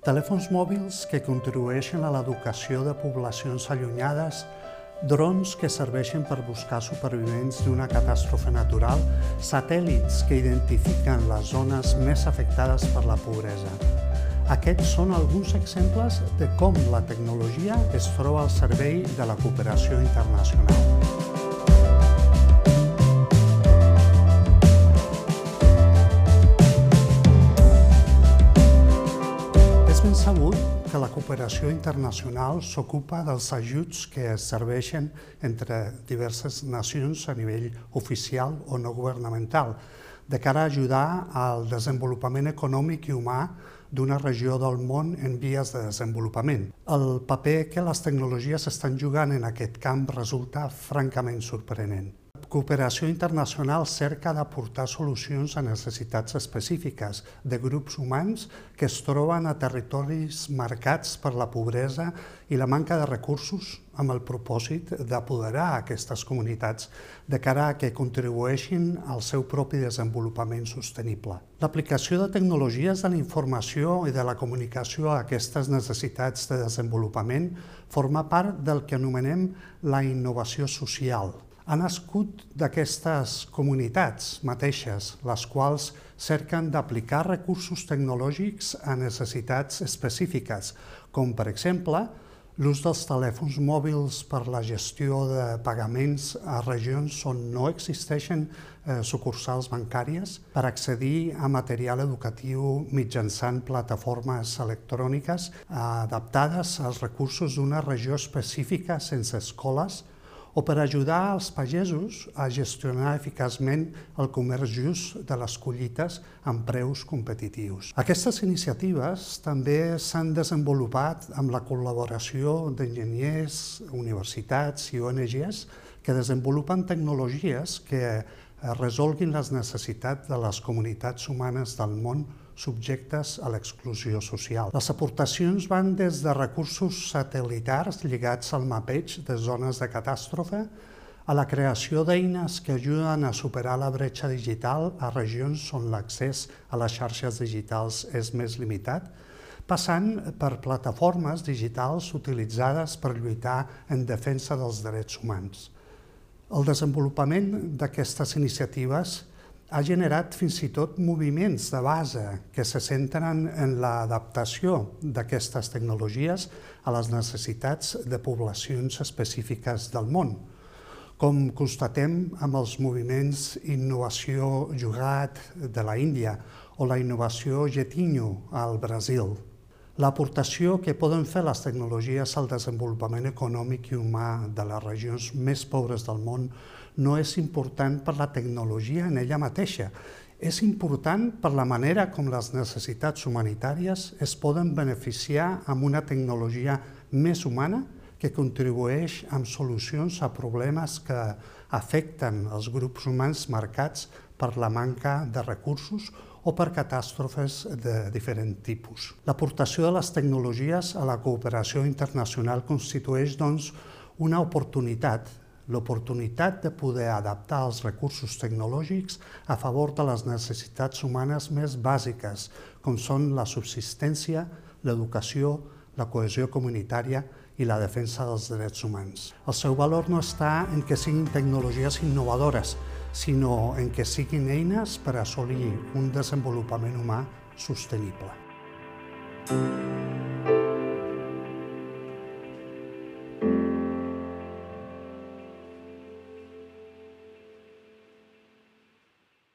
Telèfons mòbils que contribueixen a l'educació de poblacions allunyades, drons que serveixen per buscar supervivents d'una catàstrofe natural, satèl·lits que identifiquen les zones més afectades per la pobresa. Aquests són alguns exemples de com la tecnologia es troba al servei de la cooperació internacional. Cooperació internacional s'ocupa dels ajuts que es serveixen entre diverses nacions a nivell oficial o no governamental, de cara a ajudar al desenvolupament econòmic i humà d'una regió del món en vies de desenvolupament. El paper que les tecnologies estan jugant en aquest camp resulta francament sorprenent cooperació internacional cerca d'aportar solucions a necessitats específiques de grups humans que es troben a territoris marcats per la pobresa i la manca de recursos amb el propòsit d'apoderar aquestes comunitats de cara a que contribueixin al seu propi desenvolupament sostenible. L'aplicació de tecnologies de la informació i de la comunicació a aquestes necessitats de desenvolupament forma part del que anomenem la innovació social, ha nascut d'aquestes comunitats mateixes, les quals cerquen d'aplicar recursos tecnològics a necessitats específiques, com per exemple l'ús dels telèfons mòbils per la gestió de pagaments a regions on no existeixen eh, sucursals bancàries, per accedir a material educatiu mitjançant plataformes electròniques adaptades als recursos d'una regió específica sense escoles, o per ajudar els pagesos a gestionar eficaçment el comerç just de les collites amb preus competitius. Aquestes iniciatives també s'han desenvolupat amb la col·laboració d'enginyers, universitats i ONGs que desenvolupen tecnologies que resolguin les necessitats de les comunitats humanes del món subjectes a l'exclusió social. Les aportacions van des de recursos satellitars lligats al mapeig de zones de catàstrofe a la creació d'eines que ajuden a superar la bretxa digital a regions on l'accés a les xarxes digitals és més limitat, passant per plataformes digitals utilitzades per lluitar en defensa dels drets humans. El desenvolupament d'aquestes iniciatives ha generat fins i tot moviments de base que se centren en l'adaptació d'aquestes tecnologies a les necessitats de poblacions específiques del món, com constatem amb els moviments Innovació Jugat de la Índia o la Innovació Getinho al Brasil. L'aportació que poden fer les tecnologies al desenvolupament econòmic i humà de les regions més pobres del món no és important per la tecnologia en ella mateixa, és important per la manera com les necessitats humanitàries es poden beneficiar amb una tecnologia més humana que contribueix amb solucions a problemes que afecten els grups humans marcats per la manca de recursos o per catàstrofes de diferent tipus. L'aportació de les tecnologies a la cooperació internacional constitueix, doncs, una oportunitat l'oportunitat de poder adaptar els recursos tecnològics a favor de les necessitats humanes més bàsiques, com són la subsistència, l'educació, la cohesió comunitària i la defensa dels drets humans. El seu valor no està en que siguin tecnologies innovadores, sinó en que siguin eines per assolir un desenvolupament humà sostenible. Thank you.